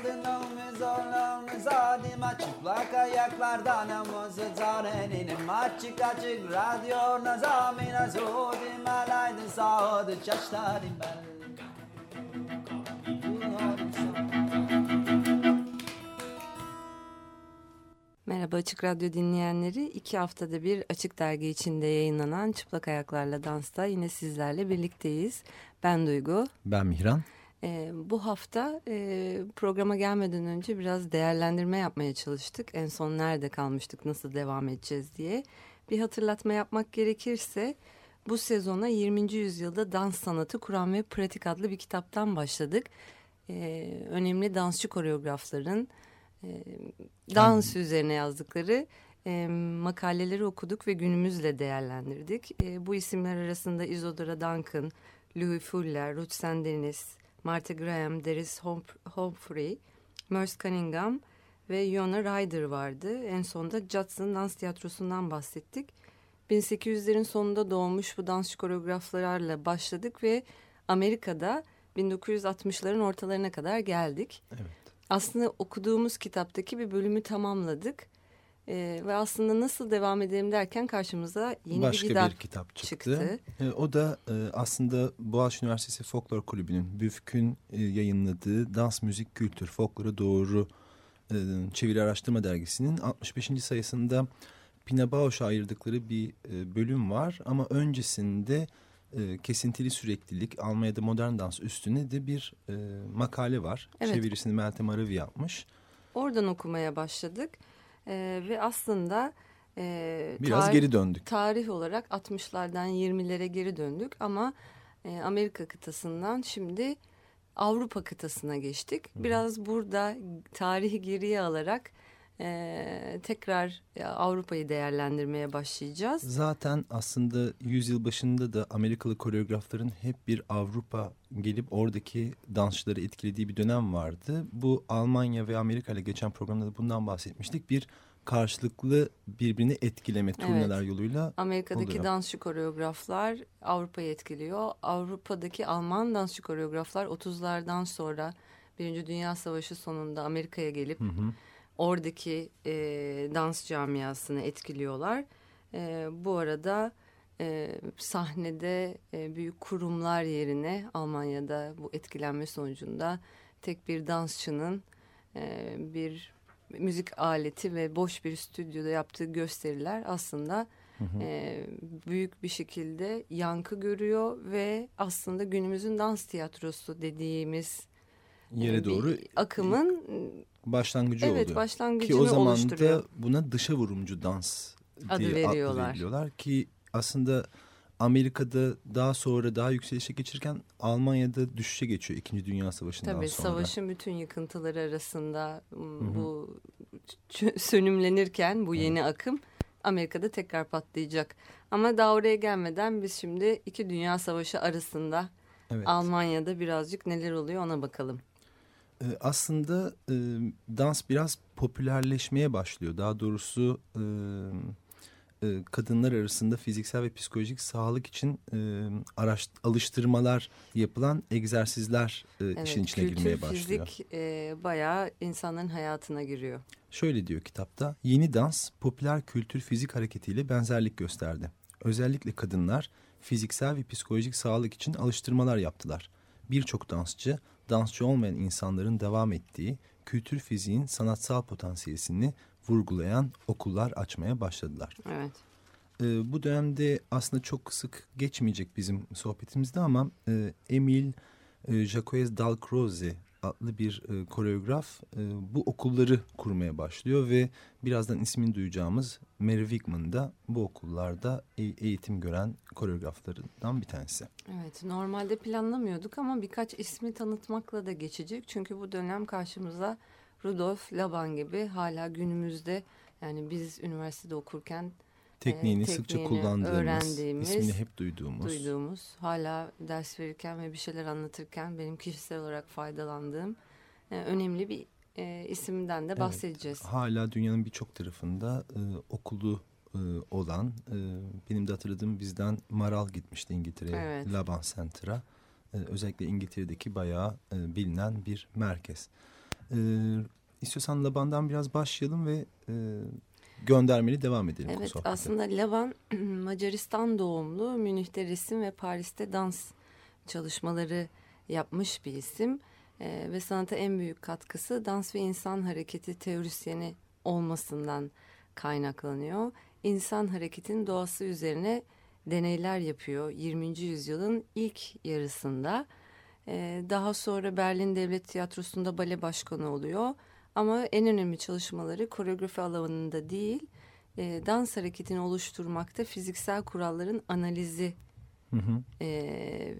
Aldın omuz omuz adıma çıplak ayaklardan omuz zarenim Açık açık radyo nazamina zodim alaydın sağdı çaştarim ben Merhaba Açık Radyo dinleyenleri. iki haftada bir Açık Dergi içinde yayınlanan Çıplak Ayaklarla Dans'ta yine sizlerle birlikteyiz. Ben Duygu. Ben Mihran. Ee, bu hafta e, programa gelmeden önce biraz değerlendirme yapmaya çalıştık. En son nerede kalmıştık, nasıl devam edeceğiz diye. Bir hatırlatma yapmak gerekirse bu sezona 20. yüzyılda dans sanatı kuran ve pratik adlı bir kitaptan başladık. Ee, önemli dansçı koreografların e, dans hmm. üzerine yazdıkları e, makaleleri okuduk ve günümüzle değerlendirdik. E, bu isimler arasında Isadora Duncan, Louis Fuller, Ruth Sandeniz, Martha Graham, Darius Humphrey, Merce Cunningham ve Yona Ryder vardı. En sonunda Judson Dans Tiyatrosu'ndan bahsettik. 1800'lerin sonunda doğmuş bu dansçı koreograflarla başladık ve Amerika'da 1960'ların ortalarına kadar geldik. Evet. Aslında okuduğumuz kitaptaki bir bölümü tamamladık. Ee, ve aslında nasıl devam edelim derken karşımıza yeni Başka bir kitap, bir kitap çıktı. çıktı. Ee, o da e, aslında Boğaziçi Üniversitesi Folklor Kulübü'nün BÜFK'ün e, yayınladığı Dans, Müzik, Kültür, Folklora Doğru e, Çeviri Araştırma Dergisi'nin 65. sayısında Pina Bausch'a ayırdıkları bir e, bölüm var. Ama öncesinde e, kesintili süreklilik Almanya'da modern dans üstüne de bir e, makale var. Evet. Çevirisini Meltem Aravi yapmış. Oradan okumaya başladık e, ve aslında e, biraz tarih, geri döndük. Tarih olarak 60'lardan 20'lere geri döndük ama e, Amerika kıtasından şimdi Avrupa kıtasına geçtik. Biraz burada tarihi geriye alarak e, tekrar Avrupa'yı değerlendirmeye başlayacağız. Zaten aslında yüzyıl başında da Amerikalı koreografların hep bir Avrupa gelip oradaki dansçıları etkilediği bir dönem vardı. Bu Almanya ve Amerika ile geçen programda da bundan bahsetmiştik. Bir karşılıklı birbirini etkileme turneler evet. yoluyla Amerika'daki oluyor. dansçı koreograflar Avrupa'yı etkiliyor. Avrupa'daki Alman dansçı koreograflar 30'lardan sonra Birinci Dünya Savaşı sonunda Amerika'ya gelip hı hı oradaki e, dans camiasını etkiliyorlar. E, bu arada e, sahnede e, büyük kurumlar yerine Almanya'da bu etkilenme sonucunda tek bir dansçının e, bir müzik aleti ve boş bir stüdyoda yaptığı gösteriler aslında hı hı. E, büyük bir şekilde yankı görüyor ve aslında günümüzün dans tiyatrosu dediğimiz yere e, doğru akımın başlangıcı evet, oluyor. Başlangıcını Ki o zaman da buna dışa vurumcu dans adı diye veriyorlar. Adı veriliyorlar. Ki aslında Amerika'da daha sonra daha yükselişe geçirken Almanya'da düşüşe geçiyor İkinci Dünya Savaşı'ndan Tabii, sonra. Tabii savaşın bütün yıkıntıları arasında Hı -hı. bu sönümlenirken bu yeni evet. akım Amerika'da tekrar patlayacak. Ama daha oraya gelmeden biz şimdi iki dünya savaşı arasında evet. Almanya'da birazcık neler oluyor ona bakalım. Ee, aslında e, dans biraz popülerleşmeye başlıyor. Daha doğrusu e, e, kadınlar arasında fiziksel ve psikolojik sağlık için e, araş, alıştırmalar yapılan egzersizler e, evet, işin içine girmeye başlıyor. Fizik e, bayağı insanların hayatına giriyor. Şöyle diyor kitapta, yeni dans popüler kültür fizik hareketiyle benzerlik gösterdi. Özellikle kadınlar fiziksel ve psikolojik sağlık için alıştırmalar yaptılar. Birçok dansçı dansçı olmayan insanların devam ettiği kültür fiziğin sanatsal potansiyelini vurgulayan okullar açmaya başladılar. Evet. Ee, bu dönemde aslında çok sık geçmeyecek bizim sohbetimizde ama e, Emil e, Jacques Dalcroze adlı bir e, koreograf e, bu okulları kurmaya başlıyor ve birazdan ismini duyacağımız Mary Wigman da bu okullarda e eğitim gören koreograflarından bir tanesi. Evet normalde planlamıyorduk ama birkaç ismi tanıtmakla da geçecek. Çünkü bu dönem karşımıza Rudolf Laban gibi hala günümüzde yani biz üniversitede okurken tekniğini, e, sıkça kullandığımız, ismini hep duyduğumuz. Duyduğumuz, hala ders verirken ve bir şeyler anlatırken benim kişisel olarak faydalandığım e, önemli bir e, isimden de bahsedeceğiz. Evet, hala dünyanın birçok tarafında e, okulu e, olan, e, benim de hatırladığım bizden Maral gitmişti İngiltere'ye, evet. Laban Center'a. E, özellikle İngiltere'deki bayağı e, bilinen bir merkez. E, istiyorsan Laban'dan biraz başlayalım ve e, göndermeli devam edelim. Evet aslında Laban Macaristan doğumlu Münih'te resim ve Paris'te dans çalışmaları yapmış bir isim. E, ve sanata en büyük katkısı dans ve insan hareketi teorisyeni olmasından kaynaklanıyor. İnsan hareketin doğası üzerine deneyler yapıyor 20. yüzyılın ilk yarısında. E, daha sonra Berlin Devlet Tiyatrosu'nda bale başkanı oluyor. Ama en önemli çalışmaları koreografi alanında değil, e, dans hareketini oluşturmakta fiziksel kuralların analizi hı hı. E,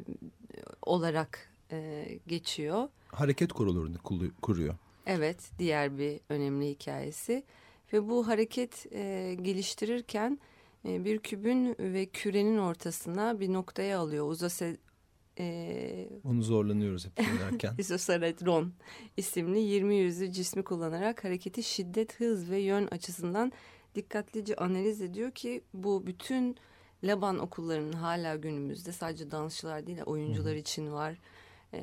olarak e, geçiyor. Hareket korolarını kuruyor. Evet, diğer bir önemli hikayesi. Ve bu hareket e, geliştirirken e, bir kübün ve kürenin ortasına bir noktaya alıyor. Uzase, e, Onu zorlanıyoruz hep dinlerken. isosaretron isimli 20 yüzlü cismi kullanarak hareketi şiddet, hız ve yön açısından dikkatlice analiz ediyor ki bu bütün Laban okullarının hala günümüzde sadece dansçılar değil oyuncular Hı. için var. E,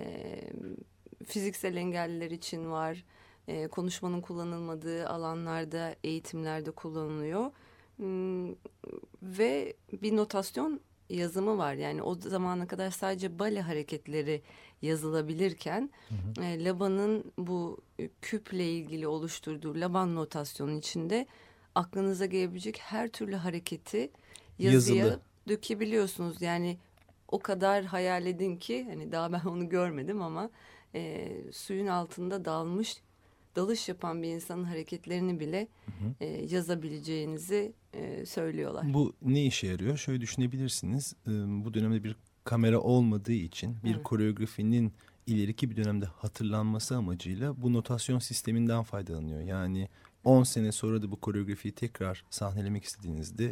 fiziksel engelliler için var. E, konuşmanın kullanılmadığı alanlarda, eğitimlerde kullanılıyor. Hmm, ve bir notasyon yazımı var. Yani o zamana kadar sadece bale hareketleri yazılabilirken hı hı. E, Laban'ın bu küple ilgili oluşturduğu Laban notasyonu içinde aklınıza gelebilecek her türlü hareketi yazıya Yazılı. dökebiliyorsunuz. Yani o kadar hayal edin ki hani daha ben onu görmedim ama e, suyun altında dalmış dalış yapan bir insanın hareketlerini bile hı hı. E, yazabileceğinizi e, söylüyorlar. Bu ne işe yarıyor? Şöyle düşünebilirsiniz. E, bu dönemde bir kamera olmadığı için bir evet. koreografinin ileriki bir dönemde hatırlanması amacıyla bu notasyon sisteminden faydalanıyor. Yani 10 sene sonra da bu koreografiyi tekrar sahnelemek istediğinizde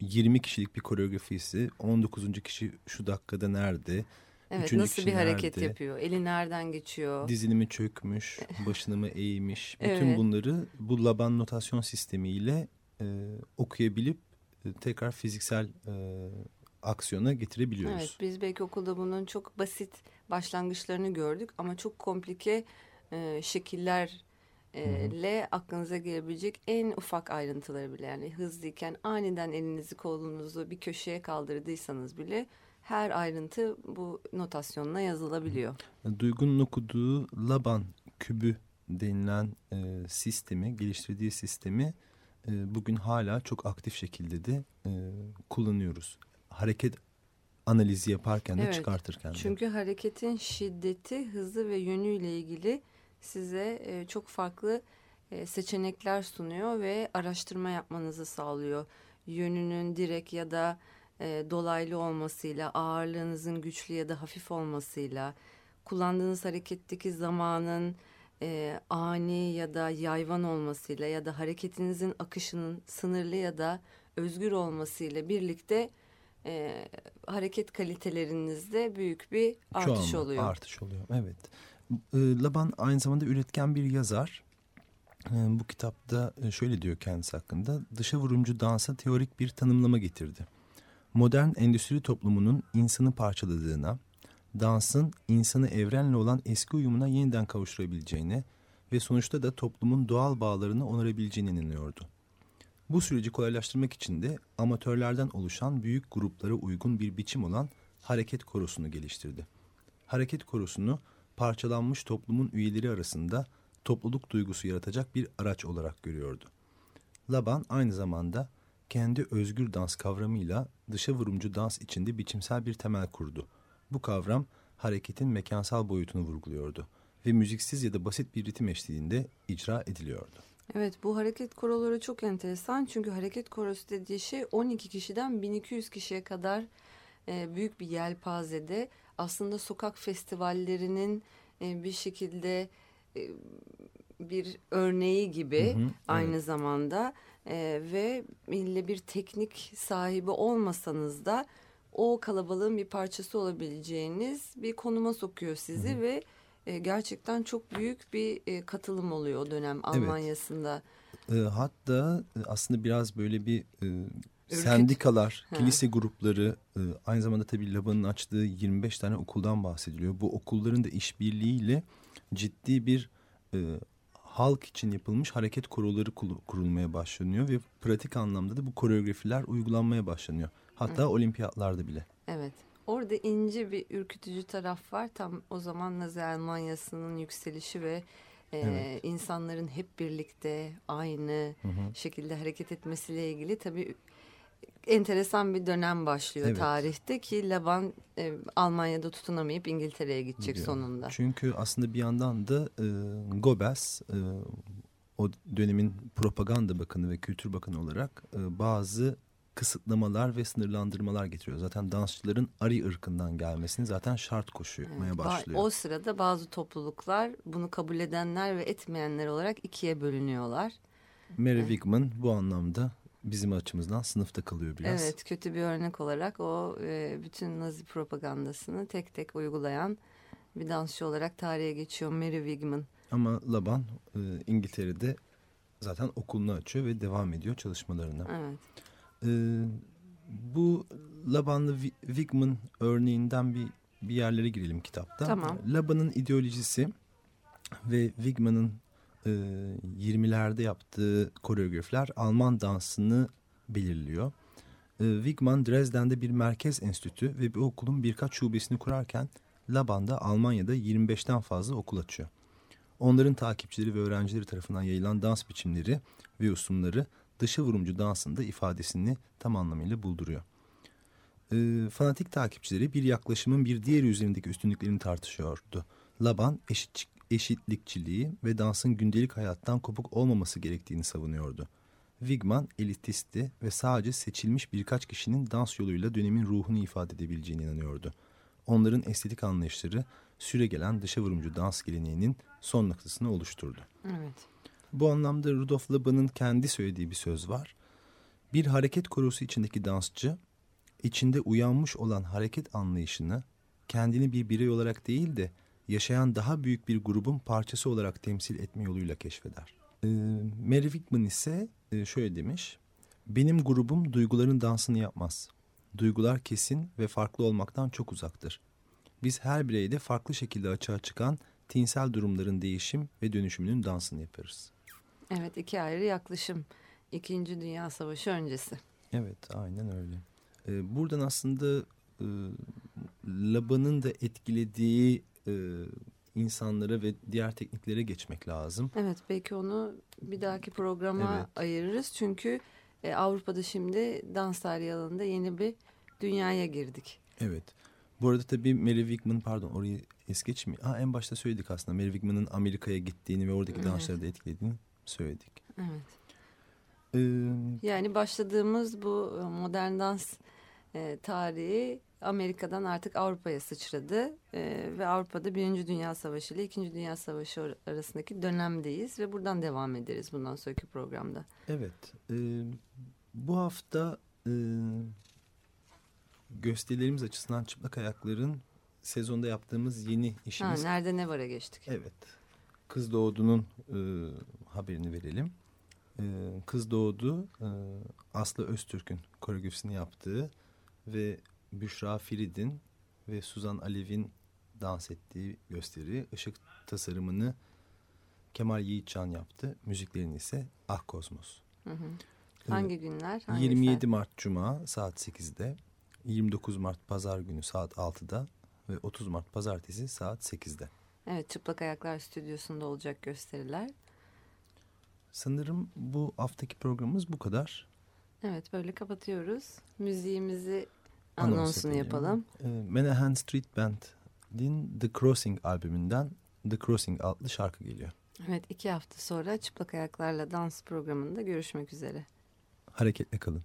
20 kişilik bir koreografi ise 19. kişi şu dakikada nerede? Evet Üçüncü nasıl bir hareket nerede, yapıyor? Eli nereden geçiyor? Dizini mi çökmüş, başını mı eğmiş? Bütün evet. bunları bu Laban notasyon sistemiyle e, okuyabilip e, tekrar fiziksel e, aksiyona getirebiliyoruz. Evet biz belki okulda bunun çok basit başlangıçlarını gördük ama çok komplike e, şekiller le aklınıza gelebilecek en ufak ayrıntıları bile yani hızlıyken aniden elinizi kolunuzu bir köşeye kaldırdıysanız bile her ayrıntı bu notasyonla yazılabiliyor. Duygu'nun okuduğu Laban kübü denilen e, sistemi, geliştirdiği sistemi e, bugün hala çok aktif şekilde de e, kullanıyoruz. Hareket analizi yaparken de evet, çıkartırken de. Çünkü hareketin şiddeti, hızı ve yönüyle ilgili size e, çok farklı e, seçenekler sunuyor ve araştırma yapmanızı sağlıyor. Yönünün direkt ya da e, dolaylı olmasıyla, ağırlığınızın güçlü ya da hafif olmasıyla, kullandığınız hareketteki zamanın e, ani ya da yayvan olmasıyla ya da hareketinizin akışının sınırlı ya da özgür olmasıyla birlikte e, hareket kalitelerinizde büyük bir artış Çoğalma, oluyor. Artış oluyor, evet. E, Laban aynı zamanda üretken bir yazar. E, bu kitapta e, şöyle diyor kendisi hakkında. Dışa vurumcu dansa teorik bir tanımlama getirdi modern endüstri toplumunun insanı parçaladığına, dansın insanı evrenle olan eski uyumuna yeniden kavuşturabileceğine ve sonuçta da toplumun doğal bağlarını onarabileceğine inanıyordu. Bu süreci kolaylaştırmak için de amatörlerden oluşan büyük gruplara uygun bir biçim olan hareket korosunu geliştirdi. Hareket korosunu parçalanmış toplumun üyeleri arasında topluluk duygusu yaratacak bir araç olarak görüyordu. Laban aynı zamanda kendi özgür dans kavramıyla dışa vurumcu dans içinde biçimsel bir temel kurdu. Bu kavram hareketin mekansal boyutunu vurguluyordu ve müziksiz ya da basit bir ritim eşliğinde icra ediliyordu. Evet bu hareket koroları çok enteresan çünkü hareket korosu dediği şey 12 kişiden 1200 kişiye kadar e, büyük bir yelpazede aslında sokak festivallerinin e, bir şekilde e, bir örneği gibi hı hı, aynı evet. zamanda e, ve ille bir teknik sahibi olmasanız da o kalabalığın bir parçası olabileceğiniz bir konuma sokuyor sizi Hı -hı. ve e, gerçekten çok büyük bir e, katılım oluyor o dönem Almanya'sında. Evet. E, hatta e, aslında biraz böyle bir e, sendikalar, ha. kilise grupları, e, aynı zamanda tabii Laban'ın açtığı 25 tane okuldan bahsediliyor. Bu okulların da işbirliğiyle ciddi bir e, halk için yapılmış hareket koroları kurulmaya başlanıyor ve pratik anlamda da bu koreografiler uygulanmaya başlanıyor. Hatta evet. olimpiyatlarda bile. Evet. Orada ince bir ürkütücü taraf var. Tam o zaman Nazi Almanyası'nın yükselişi ve e, evet. insanların hep birlikte aynı hı hı. şekilde hareket etmesiyle ilgili tabii enteresan bir dönem başlıyor evet. tarihte ki Laban e, Almanya'da tutunamayıp İngiltere'ye gidecek Gidiyor. sonunda. Çünkü aslında bir yandan da e, Goebbels e, o dönemin propaganda bakanı ve kültür bakanı olarak e, bazı kısıtlamalar ve sınırlandırmalar getiriyor. Zaten dansçıların Ari ırkından gelmesini zaten şart koşmaya evet, başlıyor. O sırada bazı topluluklar bunu kabul edenler ve etmeyenler olarak ikiye bölünüyorlar. Mary evet. Wigman bu anlamda bizim açımızdan sınıfta kalıyor biraz. Evet kötü bir örnek olarak o e, bütün Nazi propagandasını tek tek uygulayan bir dansçı olarak tarihe geçiyor Mary Wigman. Ama Laban e, İngiltere'de zaten okulunu açıyor ve devam ediyor çalışmalarına. Evet. E, bu Laban'lı Wigman örneğinden bir bir yerlere girelim kitapta. Tamam. Laban'ın ideolojisi ve Wigman'ın 20'lerde yaptığı koreografiler Alman dansını belirliyor. Wigman Dresden'de bir merkez enstitü ve bir okulun birkaç şubesini kurarken Laban'da Almanya'da 25'ten fazla okul açıyor. Onların takipçileri ve öğrencileri tarafından yayılan dans biçimleri ve usulleri dışı vurumcu dansında ifadesini tam anlamıyla bulduruyor. E, fanatik takipçileri bir yaklaşımın bir diğeri üzerindeki üstünlüklerini tartışıyordu. Laban eşit, eşitlikçiliği ve dansın gündelik hayattan kopuk olmaması gerektiğini savunuyordu. Wigman elitistti ve sadece seçilmiş birkaç kişinin dans yoluyla dönemin ruhunu ifade edebileceğine inanıyordu. Onların estetik anlayışları süre gelen dışa vurumcu dans geleneğinin son noktasını oluşturdu. Evet. Bu anlamda Rudolf Laban'ın kendi söylediği bir söz var. Bir hareket korosu içindeki dansçı, içinde uyanmış olan hareket anlayışını kendini bir birey olarak değil de yaşayan daha büyük bir grubun parçası olarak temsil etme yoluyla keşfeder. E, Mary Wigman ise e, şöyle demiş. Benim grubum duyguların dansını yapmaz. Duygular kesin ve farklı olmaktan çok uzaktır. Biz her bireyde farklı şekilde açığa çıkan tinsel durumların değişim ve dönüşümünün dansını yaparız. Evet iki ayrı yaklaşım. İkinci Dünya Savaşı öncesi. Evet aynen öyle. Ee, buradan aslında e, Laban'ın da etkilediği e, insanlara ve diğer tekniklere geçmek lazım. Evet belki onu bir dahaki programa evet. ayırırız. Çünkü e, Avrupa'da şimdi dans tarihi alanında yeni bir dünyaya girdik. Evet. Bu arada tabii Mary Wigman pardon orayı es geçmiyor. Ha, en başta söyledik aslında Mary Wigman'ın Amerika'ya gittiğini ve oradaki evet. dansları da etkilediğini söyledik. Evet. Ee, yani başladığımız bu modern dans e, tarihi Amerika'dan artık Avrupa'ya sıçradı e, ve Avrupa'da Birinci Dünya Savaşı ile İkinci Dünya Savaşı arasındaki dönemdeyiz ve buradan devam ederiz bundan sonraki programda. Evet, e, bu hafta e, gösterilerimiz açısından çıplak ayakların sezonda yaptığımız yeni işimiz. Ha, nerede ne vara geçtik. Evet, Kız Doğdu'nun e, haberini verelim. E, Kız Doğdu e, Aslı Öztürk'ün koreografisini yaptığı ve Büşra Firid'in ve Suzan Alev'in dans ettiği gösteri ışık tasarımını Kemal Yiğitcan yaptı. Müziklerini ise Ah Kosmos. Hı hı. Hangi ee, günler? Hangi 27 saat? Mart Cuma saat 8'de, 29 Mart Pazar günü saat 6'da ve 30 Mart Pazartesi saat 8'de. Evet Çıplak Ayaklar Stüdyosu'nda olacak gösteriler. Sanırım bu haftaki programımız bu kadar. Evet böyle kapatıyoruz. Müziğimizi anonsunu yapalım. E, Menahan Street Band'in The Crossing albümünden The Crossing adlı şarkı geliyor. Evet iki hafta sonra Çıplak Ayaklarla Dans programında görüşmek üzere. Hareketle kalın.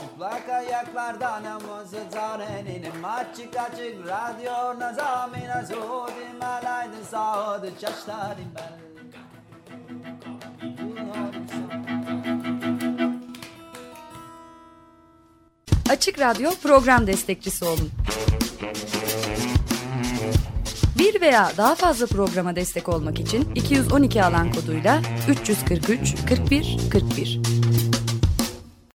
Çıplak ayaklardan namazı zarenin açık açık radyo nazamina zodim alaydın sağdı çaştarim ben. Açık Radyo program destekçisi olun. Bir veya daha fazla programa destek olmak için 212 alan koduyla 343 41 41